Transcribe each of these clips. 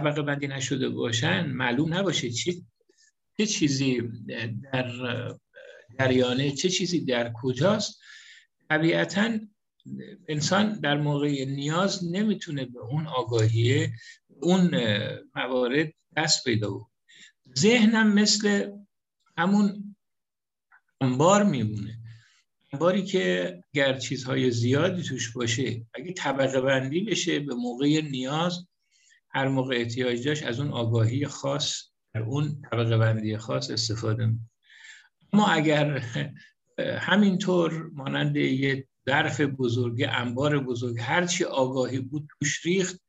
طبقه بندی نشده باشن معلوم نباشه چه چه چیزی در جریانه چه چیزی در کجاست. طبیعتا انسان در موقع نیاز نمی‌تونه به اون آگاهی اون موارد دست پیدا بود ذهنم مثل همون انبار میمونه. انباری که گر چیزهای زیادی توش باشه اگه طبقه بندی بشه به موقع نیاز هر موقع احتیاج داشت از اون آگاهی خاص در اون طبقه بندی خاص استفاده می اما اگر همینطور مانند یه ظرف بزرگ انبار بزرگ هرچی آگاهی بود توش ریخت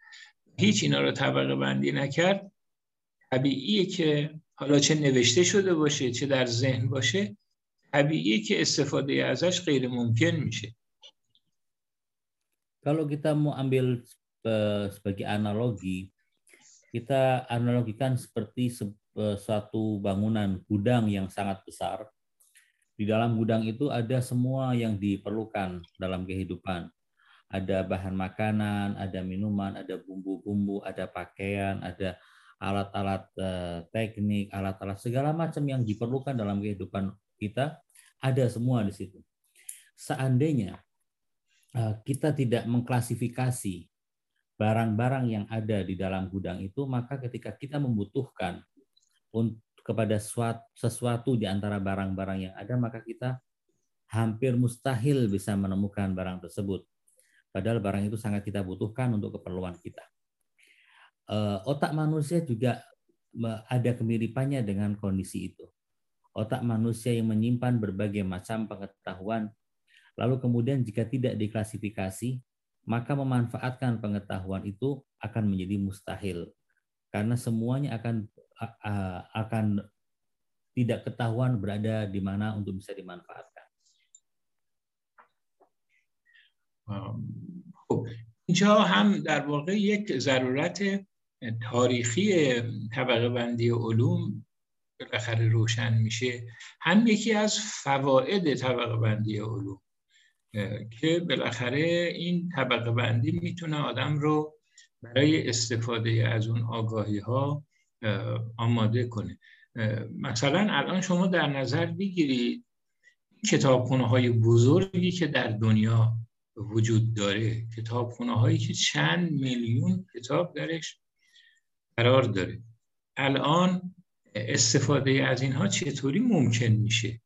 هیچ اینا رو طبقه بندی نکرد. طبیعیه که حالا چه نوشته شده باشه چه در ذهن باشه طبیعیه که استفاده ازش غیر ممکن میشه. Kalau kita mau ambil sebagai analogi, kita analogikan seperti suatu bangunan gudang yang sangat besar. Di dalam gudang itu ada semua yang diperlukan dalam kehidupan. Ada bahan makanan, ada minuman, ada bumbu-bumbu, ada pakaian, ada alat-alat eh, teknik, alat-alat segala macam yang diperlukan dalam kehidupan kita ada semua di situ. Seandainya eh, kita tidak mengklasifikasi barang-barang yang ada di dalam gudang itu, maka ketika kita membutuhkan kepada sesuatu di antara barang-barang yang ada, maka kita hampir mustahil bisa menemukan barang tersebut. Padahal barang itu sangat kita butuhkan untuk keperluan kita. Eh, otak manusia juga ada kemiripannya dengan kondisi itu. Otak manusia yang menyimpan berbagai macam pengetahuan, lalu kemudian jika tidak diklasifikasi, maka memanfaatkan pengetahuan itu akan menjadi mustahil karena semuanya akan akan tidak ketahuan berada di mana untuk bisa dimanfaatkan. اینجا هم در واقع یک ضرورت تاریخی طبقه بندی علوم بالاخره روشن میشه هم یکی از فواید طبقه بندی علوم که بالاخره این طبقه بندی می‌تونه آدم رو برای استفاده از اون آگاهی ها آماده کنه. مثلا الان شما در نظر بگیرید کتابخونه های بزرگی که در دنیا وجود داره کتابخونه هایی که چند میلیون کتاب درش قرار داره. الان استفاده از اینها چطوری ممکن میشه؟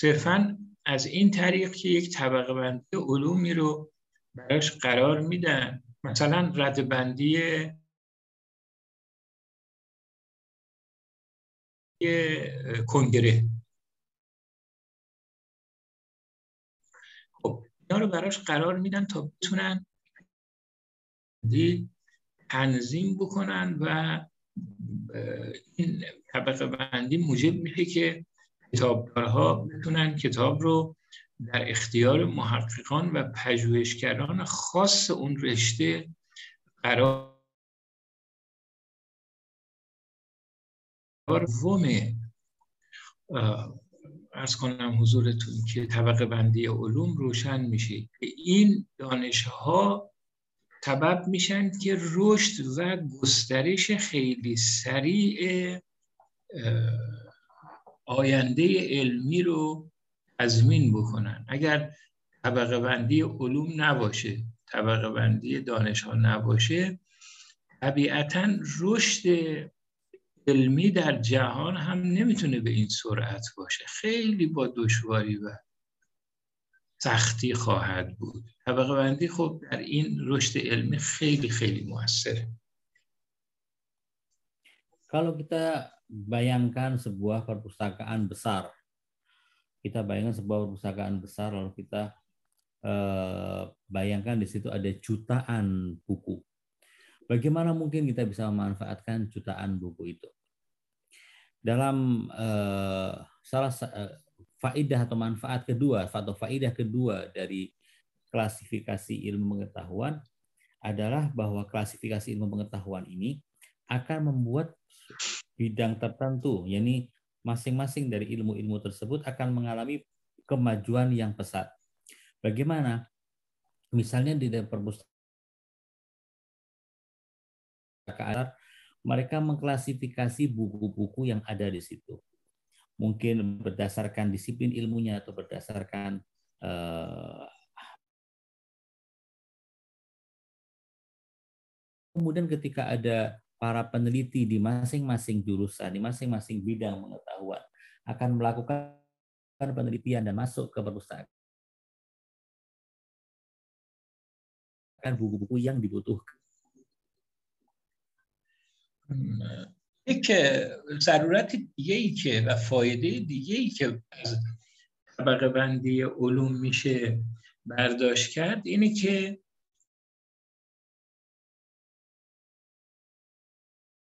صرفا از این طریق که یک طبقه بندی علومی رو براش قرار میدن. مثلا رد بندی کنگره. خب اینا رو براش قرار میدن تا بتونن تنظیم بکنن و این طبقه بندی موجب میشه که کتابدارها بتونن کتاب رو در اختیار محققان و پژوهشگران خاص اون رشته قرار ومه ارز کنم حضورتون که طبقه بندی علوم روشن میشه. این دانش ها سبب میشن که رشد و گسترش خیلی سریع آینده علمی رو تضمین بکنن. اگر طبقه بندی علوم نباشه طبقه بندی دانش ها نباشه طبیعتا رشد علمی در جهان هم نمی‌تونه به این سرعت باشه. خیلی با دشواری و سختی خواهد بود. طبقه بندی خب در این رشد علمی خیلی خیلی موثره. Kalau kita bayangkan sebuah perpustakaan besar, kita bayangkan sebuah perpustakaan besar, lalu kita eh, bayangkan di situ ada jutaan buku. Bagaimana mungkin kita bisa memanfaatkan jutaan buku itu? Dalam eh, salah eh, faidah atau manfaat kedua atau faidah kedua dari klasifikasi ilmu pengetahuan adalah bahwa klasifikasi ilmu pengetahuan ini akan membuat bidang tertentu, yakni masing-masing dari ilmu-ilmu tersebut akan mengalami kemajuan yang pesat. Bagaimana? Misalnya di perpustakaan mereka mengklasifikasi buku-buku yang ada di situ. Mungkin berdasarkan disiplin ilmunya atau berdasarkan uh, kemudian ketika ada para peneliti di masing-masing jurusan, di masing-masing bidang pengetahuan akan melakukan penelitian dan masuk ke perpustakaan buku-buku yang dibutuhkan. یک ضرورت دیگه ای که و فایده دیگه ای که از طبقه بندی علوم میشه برداشت کرد اینه که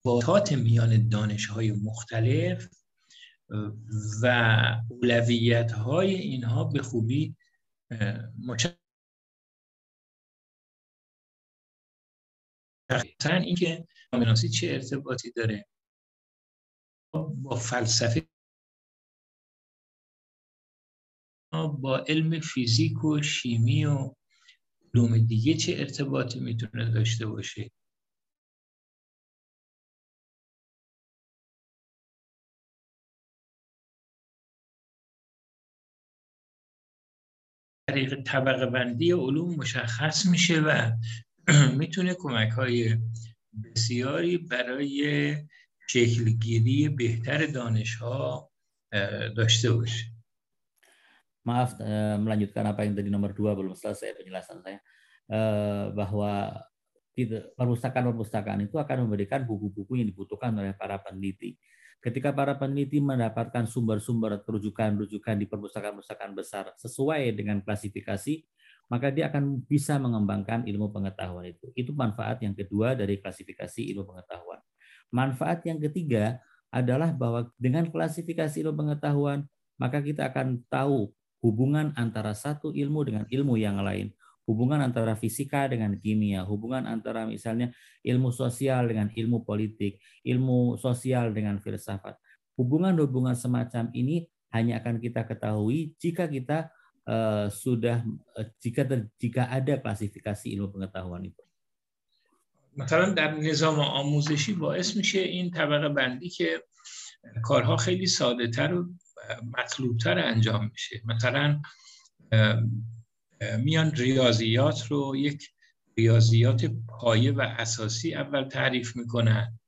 باتات میان دانش های مختلف و اولویت های اینها به خوبی مشخص اینکه کامناسی چه ارتباطی داره با فلسفه با علم فیزیک و شیمی و علوم دیگه چه ارتباطی می‌تونه داشته باشه. طریق طبقه بندی علوم مشخص میشه و می‌تونه کمک های بسیاری برای شکلگیری بهتر دانش ها داشته باشه Maaf melanjutkan apa yang tadi nomor dua belum selesai penjelasan saya bahwa perpustakaan-perpustakaan itu akan memberikan buku-buku yang dibutuhkan oleh para peneliti. Ketika para peneliti mendapatkan sumber-sumber rujukan-rujukan di perpustakaan-perpustakaan besar sesuai dengan klasifikasi, maka dia akan bisa mengembangkan ilmu pengetahuan itu. Itu manfaat yang kedua dari klasifikasi ilmu pengetahuan. Manfaat yang ketiga adalah bahwa dengan klasifikasi ilmu pengetahuan, maka kita akan tahu hubungan antara satu ilmu dengan ilmu yang lain, hubungan antara fisika dengan kimia, hubungan antara misalnya ilmu sosial dengan ilmu politik, ilmu sosial dengan filsafat. Hubungan-hubungan semacam ini hanya akan kita ketahui jika kita sudah jika ter, jika ada klasifikasi ilmu pengetahuan itu. مثلا در نظام آموزشی باعث میشه این طبقه بندی که کارها خیلی ساده تر و مطلوب تر انجام میشه مثلا میان ریاضیات رو یک ریاضیات پایه و اساسی اول تعریف می‌کنن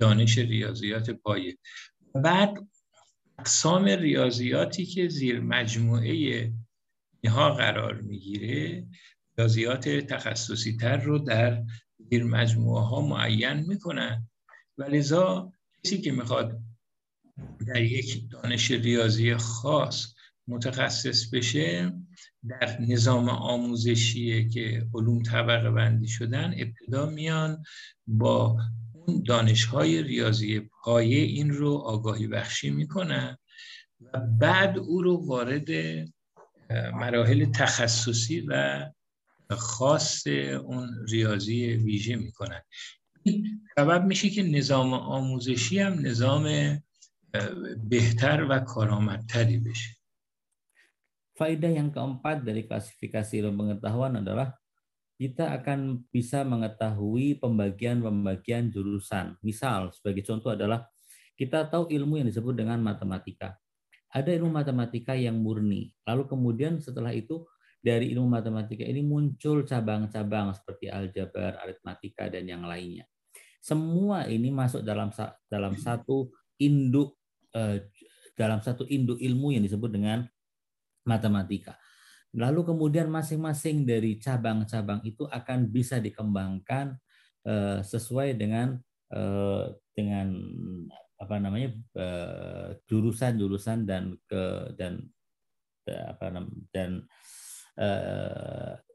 دانش ریاضیات پایه. بعد اقسام ریاضیاتی که زیر مجموعه ها قرار می‌گیره ریاضیات تخصصی تر رو در زیر مجموعه ها معین می‌کنن. و لذا کسی که می‌خواد در یک دانش ریاضی خاص متخصص بشه در نظام آموزشی که علوم طبقه بندی شدن ابتدا میان با اون دانش های ریاضی پایه این رو آگاهی بخشی می‌کنن و بعد او رو وارد مراحل تخصصی و خاص اون ریاضی ویژه می‌کنن. این سبب میشه که نظام آموزشی هم نظام بهتر و کارآمدتری بشه. Faedah yang keempat dari klasifikasi ilmu pengetahuan adalah kita akan bisa mengetahui pembagian-pembagian jurusan. Misal, sebagai contoh adalah kita tahu ilmu yang disebut dengan matematika ada ilmu matematika yang murni. Lalu kemudian setelah itu dari ilmu matematika ini muncul cabang-cabang seperti aljabar, aritmatika dan yang lainnya. Semua ini masuk dalam dalam satu induk eh, dalam satu induk ilmu yang disebut dengan matematika. Lalu kemudian masing-masing dari cabang-cabang itu akan bisa dikembangkan eh, sesuai dengan eh, dengan apa namanya eh, jurusan-jurusan dan ke dan apa namanya dan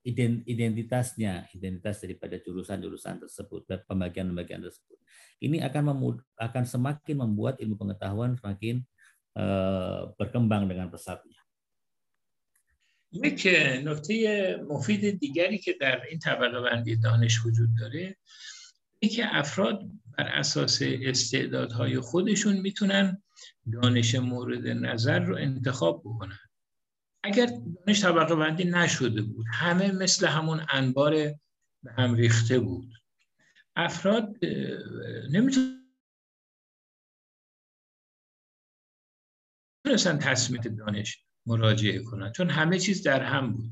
identitasnya identitas daripada jurusan-jurusan tersebut dan pembagian-pembagian tersebut ini akan memud akan semakin membuat ilmu pengetahuan semakin berkembang dengan pesatnya. یک نکته مفید دیگری که در این طبقه بندی دانش وجود داره که افراد بر اساس استعدادهای خودشون می‌تونن دانش مورد نظر رو انتخاب بکنن. اگر دانش طبقه بندی نشده بود همه مثل همون انبار به هم ریخته بود افراد نمی‌تونستن تصمیم دانش مراجعه کنن. چون همه چیز در هم بود.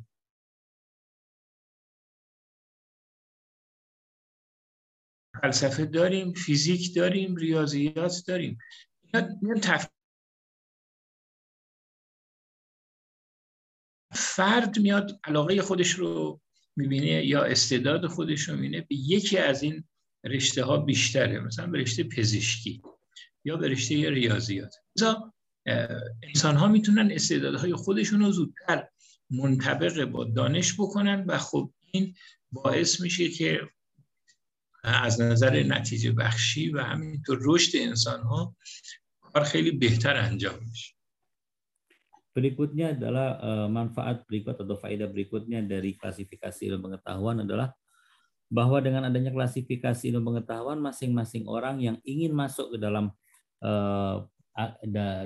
فلسفه داریم فیزیک داریم ریاضیات داریم. فرد میاد علاقه خودش رو می‌بینه یا استعداد خودش رو می‌بینه به یکی از این رشته ها بیشتره. مثلا به رشته پزشکی یا به رشته ریاضیات. انسان ها می‌تونن استعدادهای خودشون رو زودتر منطبق با دانش بکنن و خب این باعث میشه که از نظر نتیجه بخشی و همینطور رشد انسان ها کار خیلی بهتر انجام میشه Berikutnya adalah uh, manfaat berikut atau faedah berikutnya dari klasifikasi ilmu pengetahuan adalah bahwa dengan adanya klasifikasi ilmu pengetahuan masing-masing orang yang ingin masuk ke dalam uh,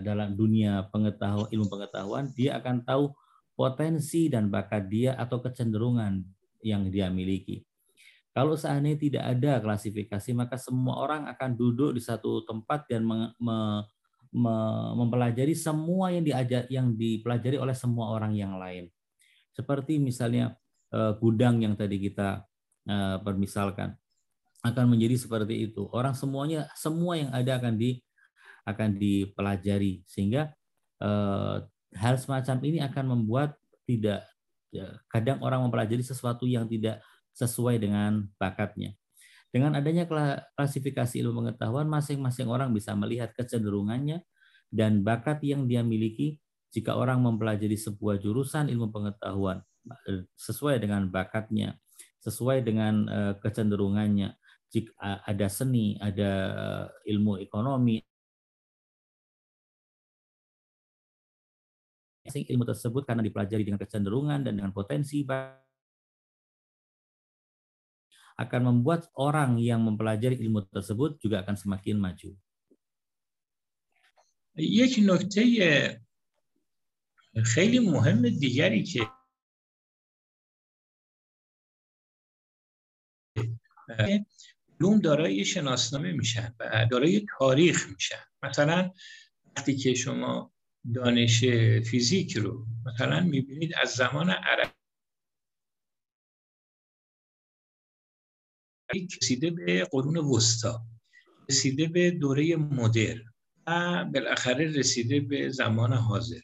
dalam dunia pengetahuan ilmu pengetahuan dia akan tahu potensi dan bakat dia atau kecenderungan yang dia miliki. Kalau seandainya tidak ada klasifikasi maka semua orang akan duduk di satu tempat dan me, me, mempelajari semua yang diajar yang dipelajari oleh semua orang yang lain. Seperti misalnya eh, gudang yang tadi kita eh, permisalkan akan menjadi seperti itu. Orang semuanya semua yang ada akan di akan dipelajari sehingga eh, hal semacam ini akan membuat tidak ya, kadang orang mempelajari sesuatu yang tidak sesuai dengan bakatnya. Dengan adanya klasifikasi ilmu pengetahuan, masing-masing orang bisa melihat kecenderungannya dan bakat yang dia miliki jika orang mempelajari sebuah jurusan ilmu pengetahuan eh, sesuai dengan bakatnya, sesuai dengan eh, kecenderungannya. Jika ada seni, ada eh, ilmu ekonomi, ilmu tersebut karena dipelajari dengan kecenderungan dan dengan potensi akan membuat orang yang mempelajari ilmu tersebut juga akan semakin maju. یک نکته خیلی مهم دیگری که علوم دارای شناسنامه میشن و دارای تاریخ میشن مثلا وقتی که شما دانش فیزیک رو. مثلا می‌بینید از زمان عرب رسیده به قرون وسطا رسیده به دوره مدرن و بالاخره رسیده به زمان حاضر.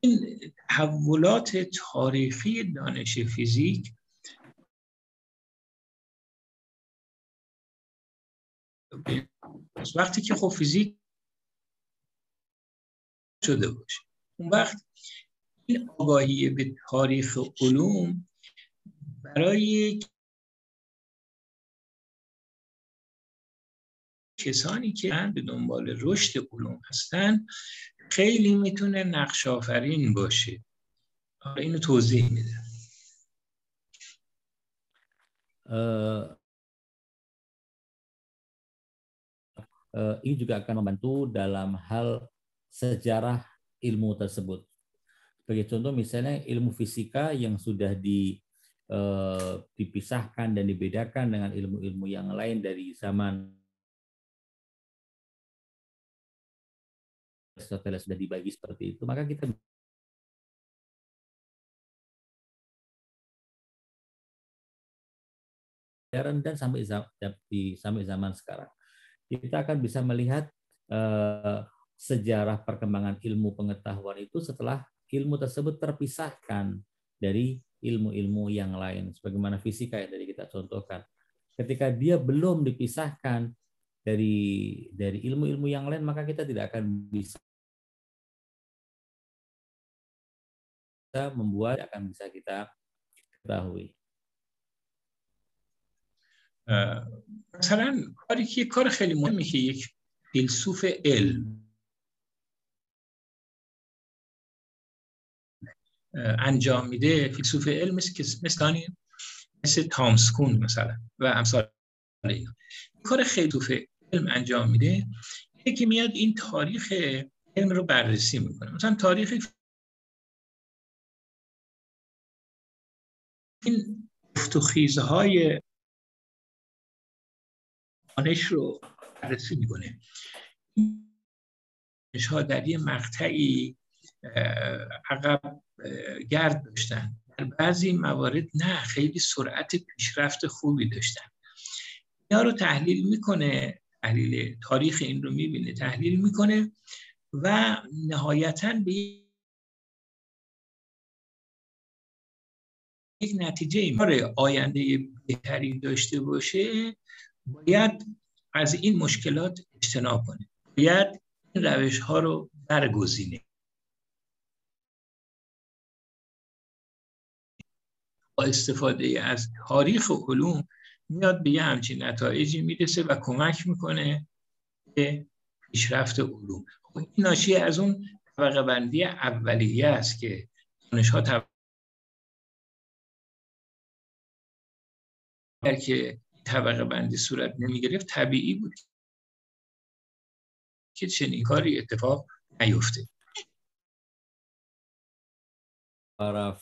این تحولات تاریخی دانش فیزیک وقتی که خب فیزیک شده باشه. اون وقت این آگاهی به تاریخ علوم برای کسانی که به دنبال رشد علوم هستن خیلی می‌تونه نقش آفرین باشه. حالا اینو توضیح میده ini juga akan membantu dalam hal sejarah ilmu tersebut. Sebagai contoh misalnya ilmu fisika yang sudah di, uh, dipisahkan dan dibedakan dengan ilmu-ilmu yang lain dari zaman Aristoteles sudah dibagi seperti itu, maka kita dan sampai sampai zaman sekarang kita akan bisa melihat uh, sejarah perkembangan ilmu pengetahuan itu setelah ilmu tersebut terpisahkan dari ilmu-ilmu yang lain sebagaimana fisika yang tadi kita contohkan ketika dia belum dipisahkan dari dari ilmu-ilmu yang lain maka kita tidak akan bisa membuat akan bisa kita ketahui. مثلا کاری که کار خیلی مهمی که یک فیلسوف علم انجام میده فیلسوف علم مثل مثل مثل تامسکون مثلا و امثال اینا. کار خیلی علم انجام میده که میاد این تاریخ علم رو بررسی می‌کنه. مثلا تاریخ این های دانش رو بررسی می‌کنه. ها در یه مقطعی عقب گرد داشتن. در بعضی موارد نه خیلی سرعت پیشرفت خوبی داشتن. اینا رو تحلیل می‌کنه تحلیل تاریخ این رو می‌بینه تحلیل می‌کنه و نهایتا به یک نتیجه ایمار آینده بهتری داشته باشه باید از این مشکلات اجتناب کنه. باید این روش ها رو برگزینه. با استفاده از تاریخ و علوم میاد به یه همچین نتایجی می‌رسه و کمک می‌کنه به پیشرفت علوم. خب این ناشی از اون طبقه بندی اولیه است که دانش ها که طبقه بندی صورت نمی گرفت طبیعی بود که چنین کاری اتفاق نیفته.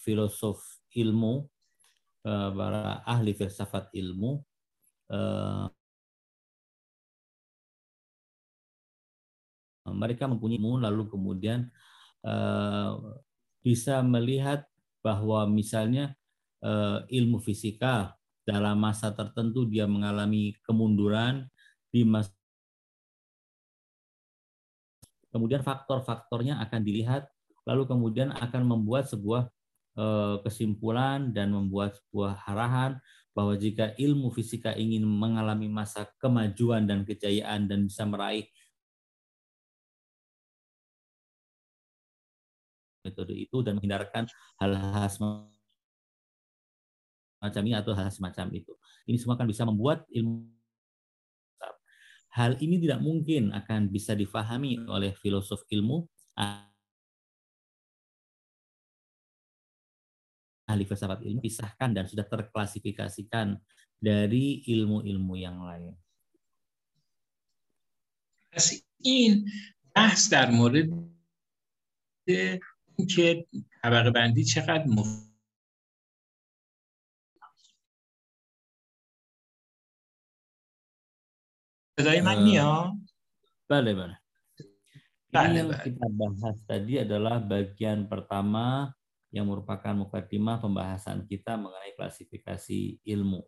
filosof ilmu, para ahli filsafat ilmu, mereka mempunyai ilmu lalu kemudian bisa melihat bahwa misalnya ilmu fisika dalam masa tertentu dia mengalami kemunduran di masa kemudian faktor-faktornya akan dilihat lalu kemudian akan membuat sebuah eh, kesimpulan dan membuat sebuah arahan bahwa jika ilmu fisika ingin mengalami masa kemajuan dan kejayaan dan bisa meraih metode itu dan menghindarkan hal-hal semacam ini atau hal semacam itu. Ini semua akan bisa membuat ilmu hal ini tidak mungkin akan bisa difahami oleh filosof ilmu ahli filsafat ilmu pisahkan dan sudah terklasifikasikan dari ilmu-ilmu yang lain. پس این بحث در مورد اینکه طبقه بندی چقدر مفید صدای من میاد bale bale Ini yang kita bahas tadi adalah bagian pertama yang merupakan mukadimah pembahasan kita mengenai klasifikasi ilmu.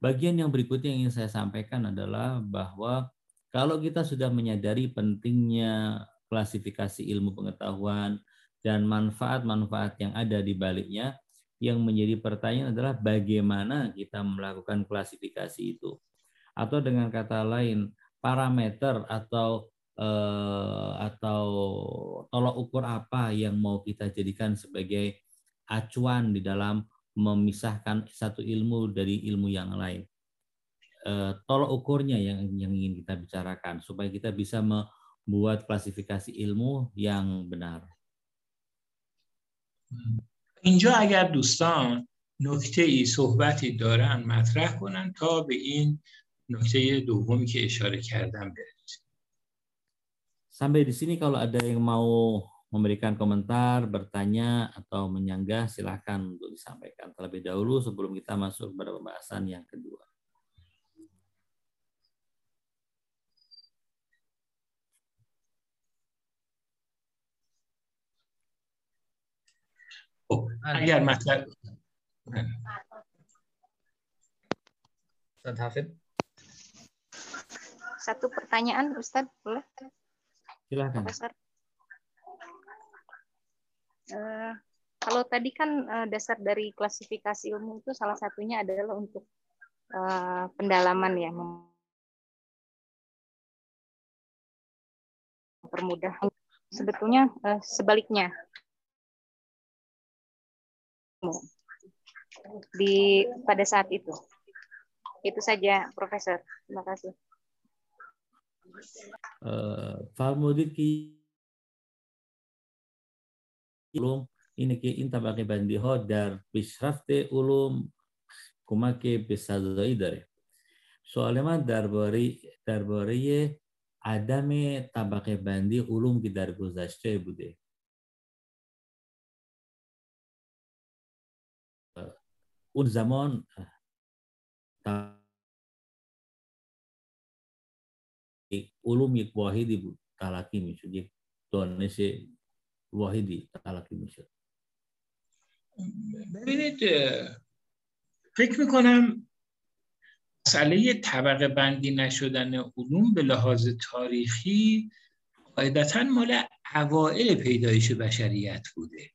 Bagian yang berikutnya yang ingin saya sampaikan adalah bahwa kalau kita sudah menyadari pentingnya klasifikasi ilmu pengetahuan dan manfaat-manfaat yang ada di baliknya, yang menjadi pertanyaan adalah bagaimana kita melakukan klasifikasi itu atau dengan kata lain parameter atau eh, atau tolok ukur apa yang mau kita jadikan sebagai acuan di dalam memisahkan satu ilmu dari ilmu yang lain. Eh, tolok ukurnya yang yang ingin kita bicarakan supaya kita bisa membuat klasifikasi ilmu yang benar. اینجا اگر دوستان نکته ای صحبتی دارن مطرح کنن تا به این nukte دومی که اشاره کردم برید. Sampai di sini kalau ada yang mau memberikan komentar, bertanya atau menyanggah silakan untuk disampaikan terlebih dahulu sebelum kita masuk pada pembahasan yang kedua. Oh, agar masalah. Ustaz Hafid. Satu pertanyaan, Ustadz, boleh? Profesor. Uh, kalau tadi kan uh, dasar dari klasifikasi ilmu itu salah satunya adalah untuk uh, pendalaman ya, mempermudah. Sebetulnya uh, sebaliknya di pada saat itu. Itu saja, Profesor. Terima kasih. فرمودید که علوم اینه که این طبقه بندی ها در پیشرفت علوم کمک به سزایی داره سوال من درباره درباره عدم طبقه بندی علوم که در گذشته بوده اون زمان علوم یک واحدی بود تلقی می‌شد یک دانش واحدی تلقی می‌شد ببینید فکر می‌کنم مسئله طبقه بندی نشدن علوم به لحاظ تاریخی قاعدتا مال اوائل پیدایش بشریت بوده.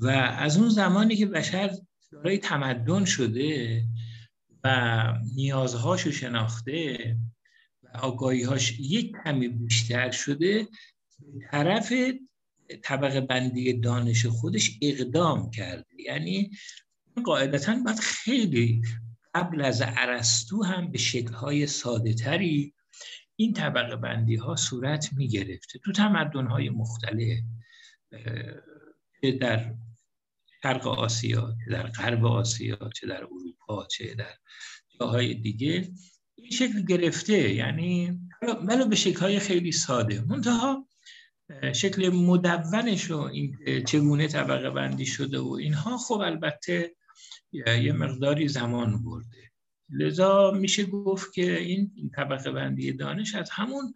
و از اون زمانی که بشر دارای تمدن شده و نیازهاشو شناخته و آگاهیهاش یک کمی بیشتر شده طرف طبقه بندی دانش خودش اقدام کرده. یعنی قاعدتا باید خیلی قبل از عرستو هم به شکلهای ساده تری این طبقه بندی ها صورت می گرفته تو تمدن های مختلف در شرق آسیا چه در غرب آسیا چه در اروپا چه در جاهای دیگه شکل گرفته یعنی ولو به شکلهای خیلی ساده. منتها شکل مدونش و این چگونه طبقه بندی شده و اینها خب البته یه مقداری زمان برده. لذا میشه گفت که این طبقه بندی دانش از همون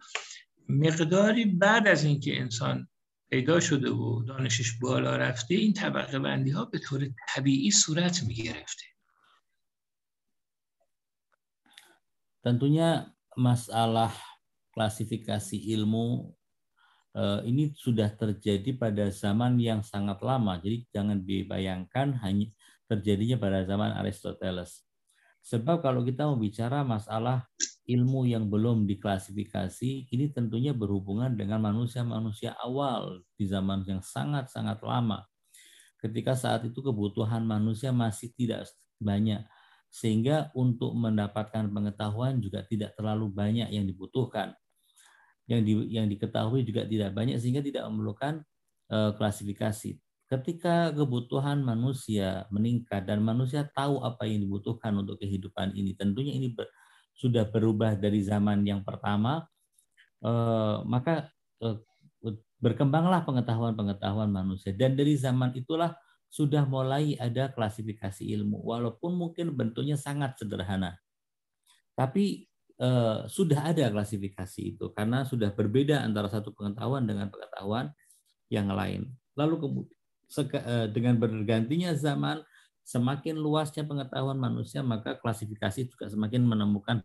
مقداری بعد از اینکه انسان پیدا شده و دانشش بالا رفته این طبقه بندی ها به طور طبیعی صورت می گرفته Tentunya masalah klasifikasi ilmu ini sudah terjadi pada zaman yang sangat lama. Jadi jangan dibayangkan hanya terjadinya pada zaman Aristoteles. Sebab kalau kita mau bicara masalah ilmu yang belum diklasifikasi, ini tentunya berhubungan dengan manusia-manusia awal di zaman yang sangat-sangat lama. Ketika saat itu kebutuhan manusia masih tidak banyak, sehingga untuk mendapatkan pengetahuan juga tidak terlalu banyak yang dibutuhkan. Yang, di, yang diketahui juga tidak banyak, sehingga tidak memerlukan uh, klasifikasi ketika kebutuhan manusia meningkat dan manusia tahu apa yang dibutuhkan untuk kehidupan ini, tentunya ini ber, sudah berubah dari zaman yang pertama, eh, maka eh, berkembanglah pengetahuan-pengetahuan manusia dan dari zaman itulah sudah mulai ada klasifikasi ilmu, walaupun mungkin bentuknya sangat sederhana, tapi eh, sudah ada klasifikasi itu karena sudah berbeda antara satu pengetahuan dengan pengetahuan yang lain. Lalu Eh, dengan bergantinya zaman, semakin luasnya pengetahuan manusia, maka klasifikasi juga semakin menemukan